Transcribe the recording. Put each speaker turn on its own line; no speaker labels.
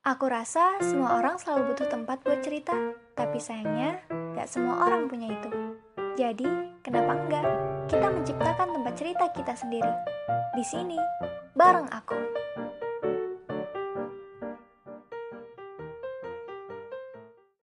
Aku rasa semua orang selalu butuh tempat buat cerita, tapi sayangnya gak semua orang punya itu. Jadi, kenapa enggak kita menciptakan tempat cerita kita sendiri? Di sini, bareng aku.